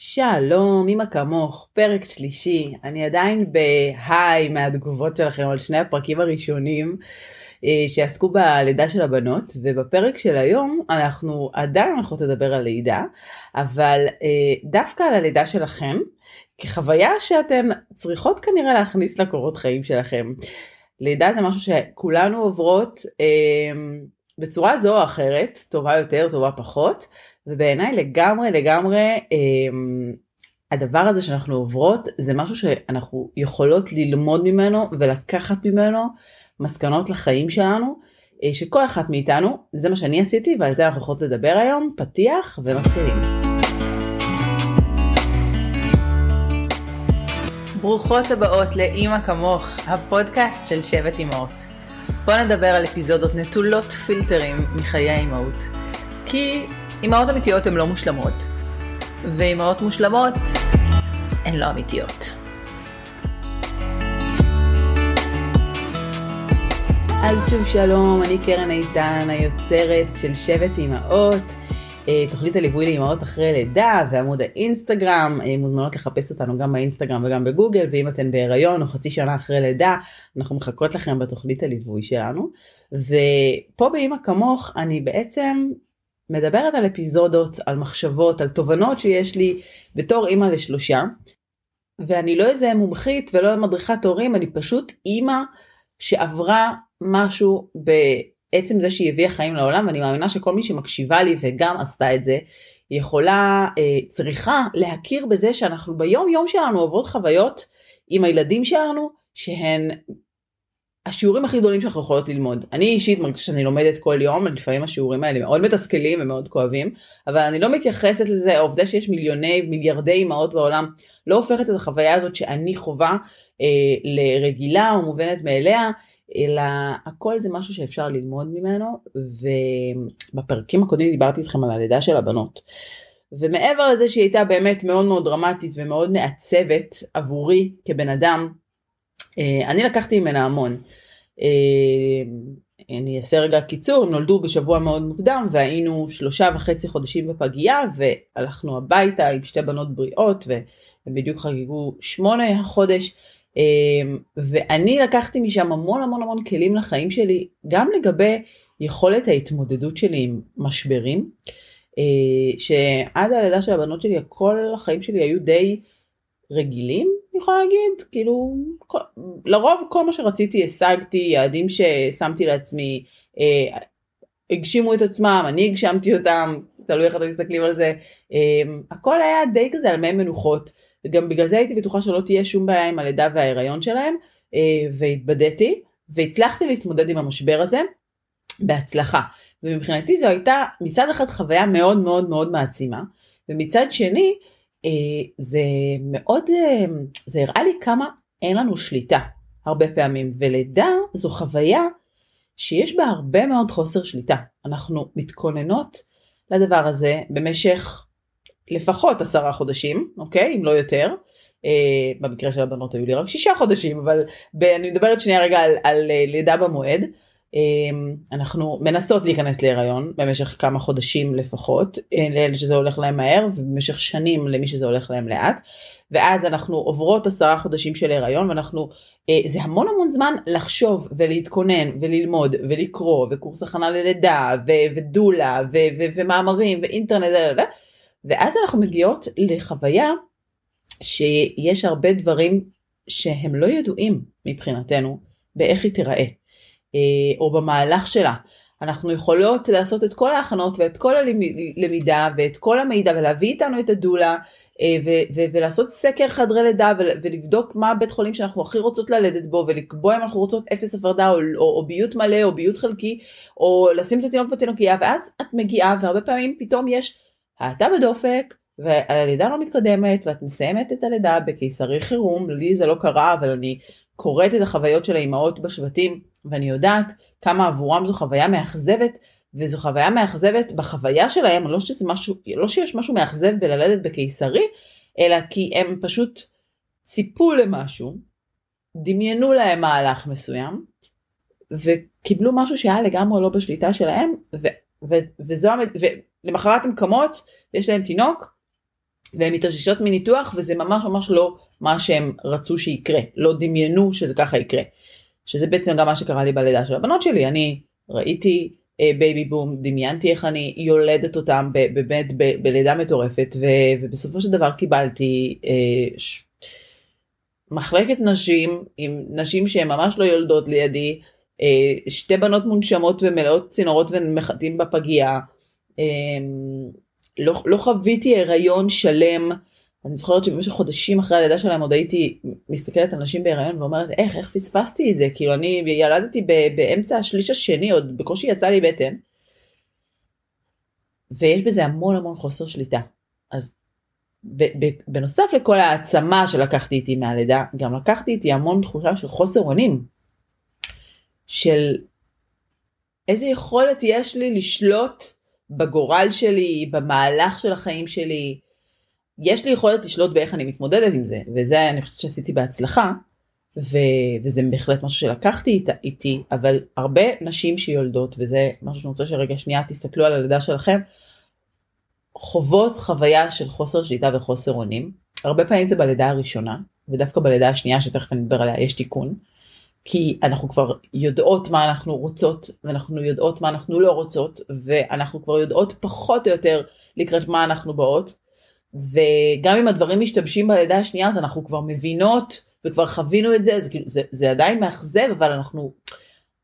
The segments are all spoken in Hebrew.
שלום, אמא כמוך, פרק שלישי. אני עדיין בהיי מהתגובות שלכם על שני הפרקים הראשונים אה, שעסקו בלידה של הבנות, ובפרק של היום אנחנו עדיין הולכות לדבר על לידה, אבל אה, דווקא על הלידה שלכם, כחוויה שאתן צריכות כנראה להכניס לקורות חיים שלכם. לידה זה משהו שכולנו עוברות אה, בצורה זו או אחרת, טובה יותר, טובה פחות. ובעיניי לגמרי לגמרי אה, הדבר הזה שאנחנו עוברות זה משהו שאנחנו יכולות ללמוד ממנו ולקחת ממנו מסקנות לחיים שלנו אה, שכל אחת מאיתנו זה מה שאני עשיתי ועל זה אנחנו יכולות לדבר היום פתיח ומתחילים. ברוכות הבאות לאימא כמוך הפודקאסט של שבט אמהות. בוא נדבר על אפיזודות נטולות פילטרים מחיי האימהות. כי אמהות אמיתיות הן לא מושלמות, ואמהות מושלמות הן לא אמיתיות. אז שוב שלום, אני קרן איתן, היוצרת של שבט אמהות, אה, תוכנית הליווי לאמהות אחרי לידה ועמוד האינסטגרם, אה, מוזמנות לחפש אותנו גם באינסטגרם וגם בגוגל, ואם אתן בהיריון או חצי שנה אחרי לידה, אנחנו מחכות לכם בתוכנית הליווי שלנו. ופה באמא כמוך אני בעצם מדברת על אפיזודות, על מחשבות, על תובנות שיש לי בתור אימא לשלושה. ואני לא איזה מומחית ולא מדריכת הורים, אני פשוט אימא שעברה משהו בעצם זה שהיא הביאה חיים לעולם, ואני מאמינה שכל מי שמקשיבה לי וגם עשתה את זה, יכולה, אה, צריכה להכיר בזה שאנחנו ביום יום שלנו עוברות חוויות עם הילדים שלנו שהן השיעורים הכי גדולים שאנחנו יכולות ללמוד. אני אישית מרגישה שאני לומדת כל יום, לפעמים השיעורים האלה מאוד מתסכלים ומאוד כואבים, אבל אני לא מתייחסת לזה, העובדה שיש מיליוני, מיליארדי אימהות בעולם, לא הופכת את החוויה הזאת שאני חווה אה, לרגילה או מובנת מאליה, אלא הכל זה משהו שאפשר ללמוד ממנו, ובפרקים הקודמים דיברתי איתכם על הלידה של הבנות. ומעבר לזה שהיא הייתה באמת מאוד מאוד דרמטית ומאוד מעצבת עבורי כבן אדם, אה, אני לקחתי ממנה המון. אה, אני אעשה רגע קיצור, הם נולדו בשבוע מאוד מוקדם והיינו שלושה וחצי חודשים בפגייה והלכנו הביתה עם שתי בנות בריאות והם בדיוק חגגו שמונה החודש. אה, ואני לקחתי משם המון המון המון כלים לחיים שלי גם לגבי יכולת ההתמודדות שלי עם משברים שעד הלידה של הבנות שלי כל החיים שלי היו די רגילים אני יכולה להגיד כאילו כל, לרוב כל מה שרציתי השגתי יעדים ששמתי לעצמי אה, הגשימו את עצמם אני הגשמתי אותם תלוי איך אתם מסתכלים על זה. אה, הכל היה די כזה על מי מנוחות. וגם בגלל זה הייתי בטוחה שלא תהיה שום בעיה עם הלידה וההיריון שלהם אה, והתבדיתי והצלחתי להתמודד עם המשבר הזה בהצלחה. ומבחינתי זו הייתה מצד אחד חוויה מאוד מאוד מאוד מעצימה ומצד שני זה מאוד, אה, זה הראה לי כמה אין לנו שליטה הרבה פעמים, ולידה זו חוויה שיש בה הרבה מאוד חוסר שליטה. אנחנו מתכוננות לדבר הזה במשך לפחות עשרה חודשים, אוקיי? אם לא יותר. Uh, במקרה של הבנות היו לי רק שישה חודשים, אבל ב- אני מדברת שנייה רגע על, על לידה במועד. אמ, אנחנו מנסות להיכנס להיריון במשך כמה חודשים לפחות, אה, לאלה שזה הולך להם מהר ובמשך שנים למי שזה הולך להם לאט ואז אנחנו עוברות עשרה חודשים של הריון ואנחנו אה, זה המון המון זמן לחשוב ולהתכונן וללמוד ולקרוא וקורס הכנה ללידה ו- ודולה ו- ו- ומאמרים ואינטרנט ואז אנחנו מגיעות לחוויה שיש הרבה דברים שהם לא ידועים מבחינתנו באיך היא תיראה. אה, או במהלך שלה. אנחנו יכולות לעשות את כל ההכנות ואת כל הלמידה ואת כל המידע ולהביא איתנו את הדולה אה, ולעשות סקר חדרי לידה ולבדוק מה הבית חולים שאנחנו הכי רוצות ללדת בו ולקבוע אם אנחנו רוצות אפס הפרדה או, או, או ביות מלא או ביות חלקי או לשים את התינוק בתינוקייה ואז את מגיעה והרבה פעמים פתאום יש האטה בדופק והלידה לא מתקדמת ואת מסיימת את הלידה בקיסרי חירום לי זה לא קרה אבל אני קוראת את החוויות של האימהות בשבטים ואני יודעת כמה עבורם זו חוויה מאכזבת וזו חוויה מאכזבת בחוויה שלהם, לא, שזה משהו, לא שיש משהו מאכזב בללדת בקיסרי, אלא כי הם פשוט ציפו למשהו, דמיינו להם מהלך מסוים, וקיבלו משהו שהיה לגמרי לא בשליטה שלהם, ו, ו, וזו, ולמחרת הם קמות, ויש להם תינוק, והן מתאוששות מניתוח וזה ממש ממש לא מה שהם רצו שיקרה, לא דמיינו שזה ככה יקרה. שזה בעצם גם מה שקרה לי בלידה של הבנות שלי, אני ראיתי בייבי uh, בום, דמיינתי איך אני יולדת אותם באמת בלידה מטורפת ו, ובסופו של דבר קיבלתי uh, ש... מחלקת נשים עם נשים שהן ממש לא יולדות לידי, uh, שתי בנות מונשמות ומלאות צינורות ומחטאים בפגייה. Uh, לא, לא חוויתי הריון שלם. אני זוכרת שבמשך חודשים אחרי הלידה שלהם עוד הייתי מסתכלת על נשים בהיריון ואומרת איך איך פספסתי את זה כאילו אני ילדתי באמצע השליש השני עוד בקושי יצא לי בטן. ויש בזה המון המון חוסר שליטה. אז בנוסף לכל העצמה שלקחתי איתי מהלידה גם לקחתי איתי המון תחושה של חוסר אונים. של איזה יכולת יש לי לשלוט בגורל שלי, במהלך של החיים שלי. יש לי יכולת לשלוט באיך אני מתמודדת עם זה, וזה אני חושבת שעשיתי בהצלחה, ו... וזה בהחלט משהו שלקחתי איתה, איתי, אבל הרבה נשים שיולדות, וזה משהו שאני רוצה שרגע שנייה תסתכלו על הלידה שלכם, חוות חוויה של חוסר שליטה וחוסר אונים. הרבה פעמים זה בלידה הראשונה, ודווקא בלידה השנייה שתכף אני אדבר עליה יש תיקון. כי אנחנו כבר יודעות מה אנחנו רוצות ואנחנו יודעות מה אנחנו לא רוצות ואנחנו כבר יודעות פחות או יותר לקראת מה אנחנו באות וגם אם הדברים משתבשים בלידה השנייה אז אנחנו כבר מבינות וכבר חווינו את זה זה, כאילו, זה, זה עדיין מאכזב אבל אנחנו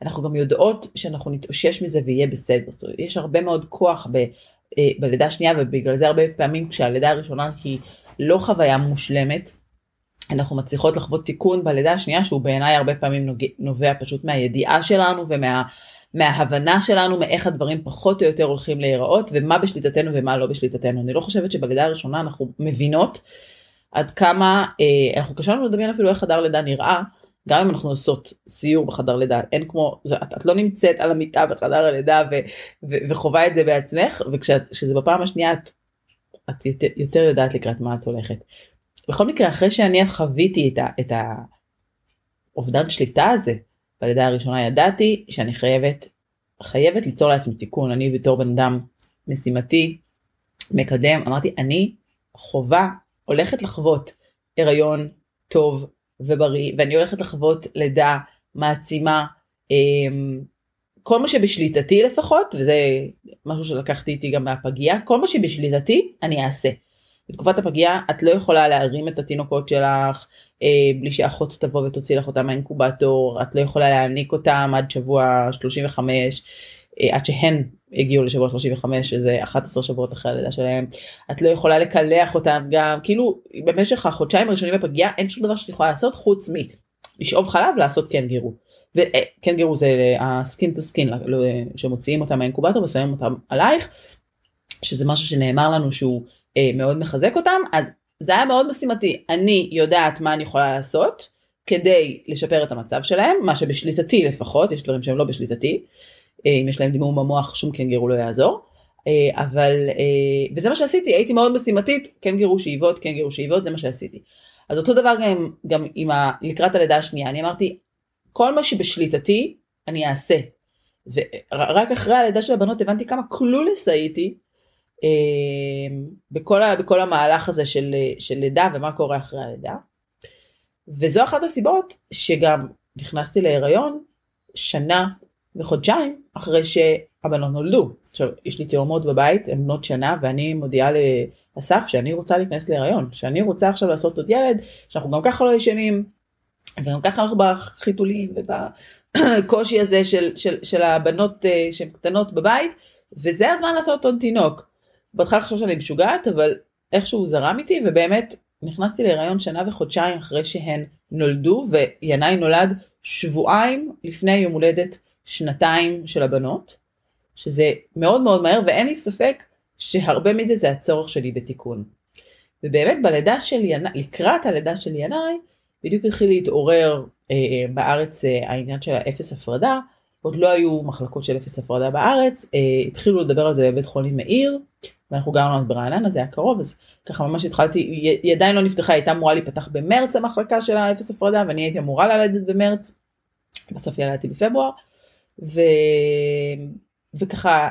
אנחנו גם יודעות שאנחנו נתאושש מזה ויהיה בסדר. יש הרבה מאוד כוח ב, אה, בלידה השנייה ובגלל זה הרבה פעמים כשהלידה הראשונה היא לא חוויה מושלמת אנחנו מצליחות לחוות תיקון בלידה השנייה שהוא בעיניי הרבה פעמים נובע פשוט מהידיעה שלנו ומה... מההבנה שלנו מאיך הדברים פחות או יותר הולכים להיראות ומה בשליטתנו ומה לא בשליטתנו. אני לא חושבת שבלידה הראשונה אנחנו מבינות עד כמה אה, אנחנו קשה לנו לדמיין אפילו איך חדר לידה נראה גם אם אנחנו עושות סיור בחדר לידה אין כמו את, את לא נמצאת על המיטה בחדר הלידה ו, ו, וחווה את זה בעצמך וכשזה בפעם השנייה את, את יותר, יותר יודעת לקראת מה את הולכת. בכל מקרה אחרי שאני חוויתי את, ה, את האובדן שליטה הזה בלידה הראשונה ידעתי שאני חייבת חייבת ליצור לעצמי תיקון אני בתור בן אדם משימתי מקדם אמרתי אני חובה הולכת לחוות הריון טוב ובריא ואני הולכת לחוות לידה מעצימה אמ, כל מה שבשליטתי לפחות וזה משהו שלקחתי איתי גם מהפגייה כל מה שבשליטתי אני אעשה. בתקופת הפגייה את לא יכולה להרים את התינוקות שלך אה, בלי שאחות תבוא ותוציא לך אותם מהאינקובטור, את לא יכולה להעניק אותם עד שבוע 35, אה, עד שהן הגיעו לשבוע 35 שזה 11 שבועות אחרי הלידה שלהם, את לא יכולה לקלח אותם גם, כאילו במשך החודשיים הראשונים בפגייה אין שום דבר שאת יכולה לעשות חוץ מלשאוב חלב לעשות קנגרו. וקנגרו זה ה skin to skin שמוציאים אותם מהאינקובטור ושמים אותם עלייך שזה משהו שנאמר לנו שהוא אה, מאוד מחזק אותם, אז זה היה מאוד משימתי. אני יודעת מה אני יכולה לעשות כדי לשפר את המצב שלהם, מה שבשליטתי לפחות, יש דברים שהם לא בשליטתי. אה, אם יש להם דימום במוח, שום קנגרו לא יעזור. אה, אבל, אה, וזה מה שעשיתי, הייתי מאוד משימתית, קנגרו שאיבות, קנגרו שאיבות, זה מה שעשיתי. אז אותו דבר גם, גם עם ה, לקראת הלידה השנייה, אני אמרתי, כל מה שבשליטתי, אני אעשה. ורק אחרי הלידה של הבנות הבנתי כמה קלולס הייתי בכל, ה, בכל המהלך הזה של, של לידה ומה קורה אחרי הלידה. וזו אחת הסיבות שגם נכנסתי להיריון שנה וחודשיים אחרי שהבנות נולדו. עכשיו יש לי תאומות בבית הן בנות שנה ואני מודיעה לאסף שאני רוצה להיכנס להיריון שאני רוצה עכשיו לעשות עוד ילד שאנחנו גם ככה לא ישנים וגם ככה אנחנו בחיתולים ובקושי הזה של, של, של הבנות אה, שהן קטנות בבית וזה הזמן לעשות עוד תינוק. בהתחלה חשבתי שאני משוגעת אבל איכשהו זרם איתי ובאמת נכנסתי להיריון שנה וחודשיים אחרי שהן נולדו וינאי נולד שבועיים לפני יום הולדת שנתיים של הבנות שזה מאוד מאוד מהר ואין לי ספק שהרבה מזה זה הצורך שלי בתיקון. ובאמת בלידה של ינאי, לקראת הלידה של ינאי בדיוק התחיל להתעורר אה, אה, בארץ אה, העניין של האפס הפרדה עוד לא היו מחלקות של אפס הפרדה בארץ, אה, התחילו לדבר על זה בבית חולים מאיר, ואנחנו גרנו ברעננה, זה היה קרוב, אז ככה ממש התחלתי, היא עדיין לא נפתחה, היא הייתה אמורה להיפתח במרץ המחלקה של האפס הפרדה, ואני הייתי אמורה ללדת במרץ, בסוף ילדתי בפברואר, ו... וככה,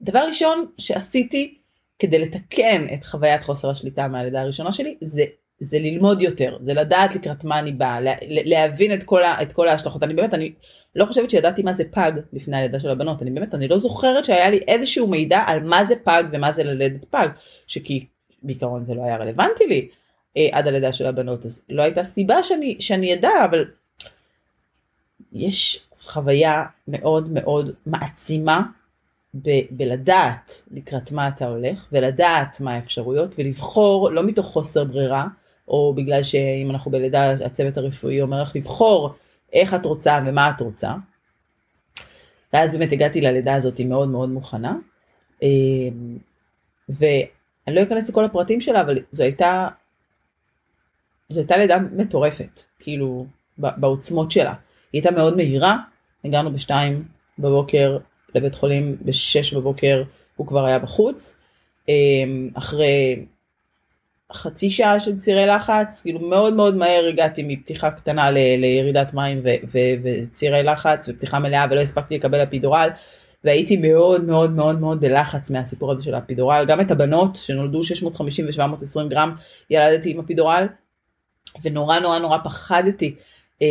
דבר ראשון שעשיתי, כדי לתקן את חוויית חוסר השליטה מהלידה הראשונה שלי זה זה ללמוד יותר זה לדעת לקראת מה אני באה לה, להבין את כל, ה, את כל ההשלכות. אני באמת אני לא חושבת שידעתי מה זה פג לפני הלידה של הבנות. אני באמת אני לא זוכרת שהיה לי איזשהו מידע על מה זה פג ומה זה ללדת פג שכי בעיקרון זה לא היה רלוונטי לי אה, עד הלידה של הבנות. אז לא הייתה סיבה שאני שאני אדע אבל יש חוויה מאוד מאוד מעצימה ב- בלדעת לקראת מה אתה הולך ולדעת מה האפשרויות ולבחור לא מתוך חוסר ברירה או בגלל שאם אנחנו בלידה הצוות הרפואי אומר לך לבחור איך את רוצה ומה את רוצה. ואז באמת הגעתי ללידה הזאת מאוד מאוד מוכנה. אמ, ואני לא אכנס לכל הפרטים שלה אבל זו הייתה זו הייתה לידה מטורפת כאילו בעוצמות שלה. היא הייתה מאוד מהירה הגענו בשתיים בבוקר לבית חולים בשש בבוקר הוא כבר היה בחוץ. אמ, אחרי חצי שעה של צירי לחץ, כאילו מאוד מאוד מהר הגעתי מפתיחה קטנה ל, לירידת מים ו, ו, וצירי לחץ ופתיחה מלאה ולא הספקתי לקבל אפידורל והייתי מאוד מאוד מאוד מאוד בלחץ מהסיפור הזה של האפידורל, גם את הבנות שנולדו 650 ו-720 גרם ילדתי עם אפידורל ונורא נורא נורא פחדתי אה,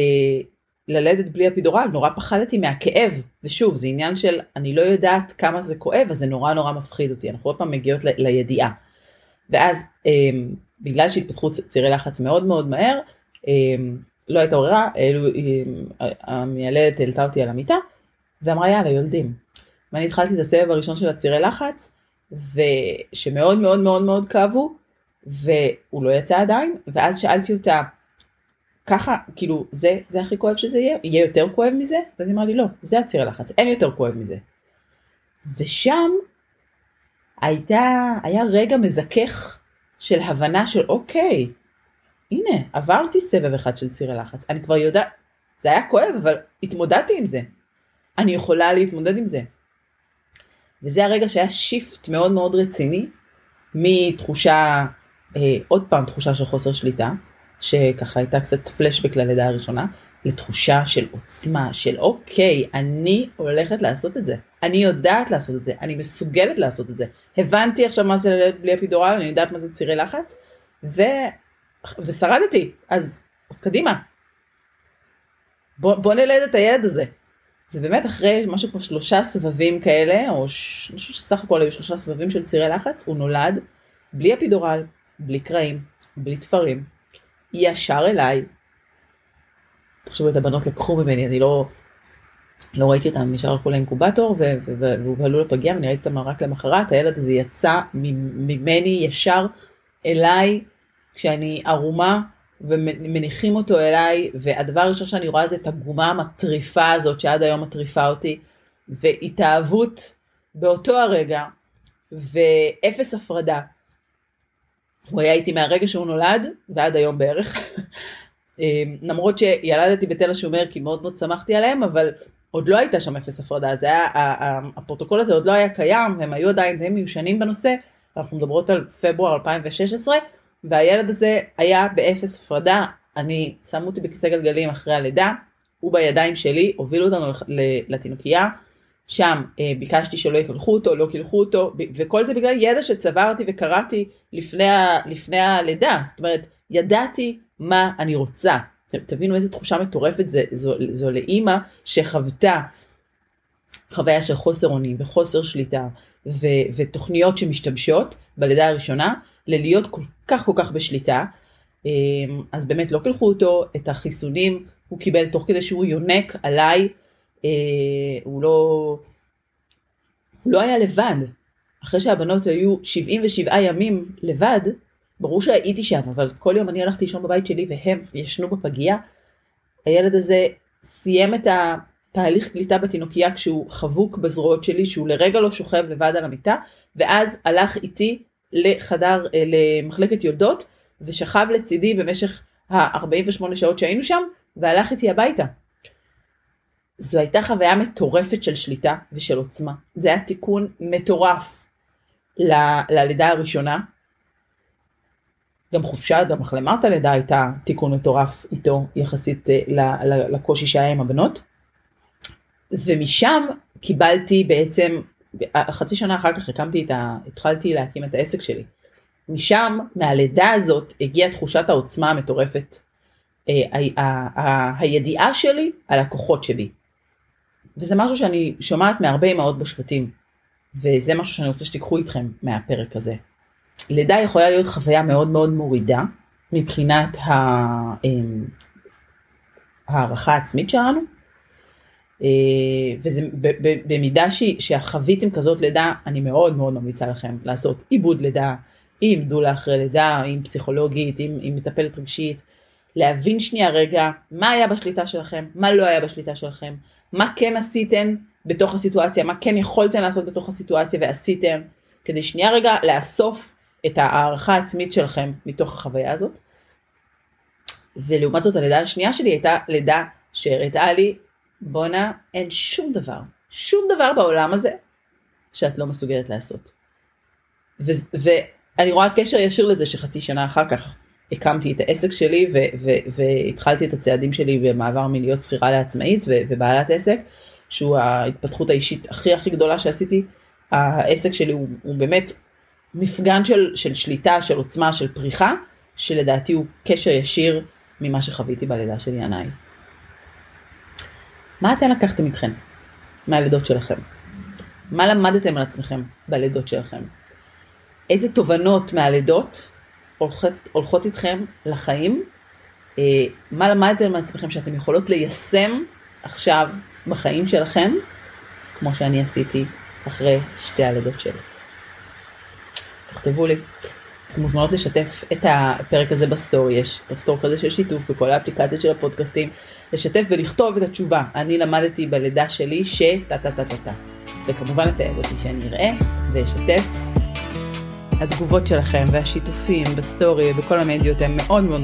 ללדת בלי אפידורל, נורא פחדתי מהכאב, ושוב זה עניין של אני לא יודעת כמה זה כואב אז זה נורא נורא מפחיד אותי, אנחנו עוד פעם מגיעות ל, לידיעה. ואז אמ, בגלל שהתפתחו צירי לחץ מאוד מאוד מהר, אמ, לא הייתה ברירה, אמ, המיילדת העלתה אותי על המיטה ואמרה יאללה יולדים. ואני התחלתי את הסבב הראשון של הצירי לחץ, ושמאוד מאוד מאוד מאוד כאבו, והוא לא יצא עדיין, ואז שאלתי אותה, ככה, כאילו, זה, זה הכי כואב שזה יהיה? יהיה יותר כואב מזה? ואז היא אמרה לי, לא, זה הצירי לחץ, אין יותר כואב מזה. ושם הייתה, היה רגע מזכך של הבנה של אוקיי, הנה, עברתי סבב אחד של צירי לחץ, אני כבר יודעת, זה היה כואב, אבל התמודדתי עם זה. אני יכולה להתמודד עם זה. וזה הרגע שהיה שיפט מאוד מאוד רציני, מתחושה, אה, עוד פעם תחושה של חוסר שליטה, שככה הייתה קצת פלשבק ללידה הראשונה, לתחושה של עוצמה, של אוקיי, אני הולכת לעשות את זה. אני יודעת לעשות את זה, אני מסוגלת לעשות את זה. הבנתי עכשיו מה זה ללדת בלי אפידורל, אני יודעת מה זה צירי לחץ, ו... ושרדתי, אז, אז קדימה. בוא, בוא נלד את הילד הזה. ובאמת אחרי משהו כמו שלושה סבבים כאלה, או ש... אני חושבת שסך הכל היו שלושה סבבים של צירי לחץ, הוא נולד בלי אפידורל, בלי קרעים, בלי תפרים, ישר אליי, תחשבו את הבנות לקחו ממני, אני לא, לא ראיתי אותם, ישר הלכו לאינקובטור והובהלו לפגיע ואני ראיתי אותם רק למחרת, הילד הזה יצא ממני ישר אליי כשאני ערומה ומניחים אותו אליי והדבר הראשון שאני רואה זה את הגומה המטריפה הזאת שעד היום מטריפה אותי והתאהבות באותו הרגע ואפס הפרדה. הוא היה איתי מהרגע שהוא נולד ועד היום בערך למרות שילדתי בתל השומר כי מאוד מאוד שמחתי עליהם, אבל עוד לא הייתה שם אפס הפרדה, זה היה, הפרוטוקול הזה עוד לא היה קיים, הם היו עדיין די מיושנים בנושא, אנחנו מדברות על פברואר 2016, והילד הזה היה באפס הפרדה, אני, שמו אותי בכיסא גלגלים אחרי הלידה, הוא בידיים שלי, הובילו אותנו לתינוקייה, שם אה, ביקשתי שלא יקלחו אותו, לא קילחו אותו, וכל זה בגלל ידע שצברתי וקראתי לפני, לפני הלידה, זאת אומרת, ידעתי מה אני רוצה. תבינו איזה תחושה מטורפת זה, זו, זו לאימא שחוותה חוויה של חוסר אונים וחוסר שליטה ו, ותוכניות שמשתמשות בלידה הראשונה ללהיות כל כך כל כך בשליטה. אמ, אז באמת לא קלחו אותו, את החיסונים הוא קיבל תוך כדי שהוא יונק עליי, אה, הוא לא, הוא לא היה לבד. אחרי שהבנות היו 77 ימים לבד, ברור שהייתי שם, אבל כל יום אני הלכתי לישון בבית שלי והם ישנו בפגייה. הילד הזה סיים את התהליך קליטה בתינוקייה כשהוא חבוק בזרועות שלי, שהוא לרגע לא שוכב לבד על המיטה, ואז הלך איתי לחדר, אה, למחלקת יולדות, ושכב לצידי במשך ה-48 שעות שהיינו שם, והלך איתי הביתה. זו הייתה חוויה מטורפת של שליטה ושל עוצמה. זה היה תיקון מטורף ללידה הראשונה, גם חופשה, גם החלמת הלידה הייתה תיקון מטורף איתו יחסית אה, לקושי שהיה עם הבנות. ומשם קיבלתי בעצם חצי שנה אחר כך הקמתי את ה... התחלתי להקים את העסק שלי. משם, מהלידה הזאת, הגיעה תחושת העוצמה המטורפת. אה, הידיעה שלי על הכוחות שלי. וזה משהו שאני שומעת מהרבה אמהות בשבטים. וזה משהו שאני רוצה שתיקחו איתכם מהפרק הזה. לידה יכולה להיות חוויה מאוד מאוד מורידה מבחינת אמ, הערכה העצמית שלנו. אה, וזה במידה שהחוויתם כזאת לידה, אני מאוד מאוד ממליצה לכם לעשות עיבוד לידה, עם דולה אחרי לידה, עם פסיכולוגית, עם, עם מטפלת רגשית, להבין שנייה רגע מה היה בשליטה שלכם, מה לא היה בשליטה שלכם, מה כן עשיתם בתוך הסיטואציה, מה כן יכולתם לעשות בתוך הסיטואציה ועשיתם, כדי שנייה רגע לאסוף את הערכה העצמית שלכם מתוך החוויה הזאת. ולעומת זאת הלידה השנייה שלי הייתה לידה שהראתה לי, בואנה, אין שום דבר, שום דבר בעולם הזה שאת לא מסוגלת לעשות. ואני רואה קשר ישיר לזה שחצי שנה אחר כך הקמתי את העסק שלי והתחלתי את הצעדים שלי במעבר מלהיות שכירה לעצמאית ובעלת עסק, שהוא ההתפתחות האישית הכי הכי גדולה שעשיתי. העסק שלי הוא, הוא באמת מפגן של, של שליטה, של עוצמה, של פריחה, שלדעתי הוא קשר ישיר ממה שחוויתי בלידה של ינאי. מה אתם לקחתם איתכם מהלידות שלכם? מה למדתם על עצמכם בלידות שלכם? איזה תובנות מהלידות הולכות, הולכות איתכם לחיים? אה, מה למדתם על עצמכם שאתם יכולות ליישם עכשיו בחיים שלכם, כמו שאני עשיתי אחרי שתי הלידות שלי? תכתבו לי. אתם מוזמנות לשתף את הפרק הזה בסטורי, יש כפתור כזה של שיתוף בכל האפליקציות של הפודקאסטים, לשתף ולכתוב את התשובה. אני למדתי בלידה שלי ש... טה טה טה טה טה. וכמובן לתייג אותי שאני אראה ואשתף. התגובות שלכם והשיתופים בסטורי ובכל המדיות הן מאוד מאוד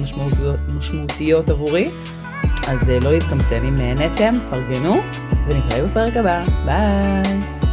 משמעותיות, עבורי. אז אה, לא להתקמצן אם נהניתם, פרגנו, ונתראה בפרק הבא. ביי!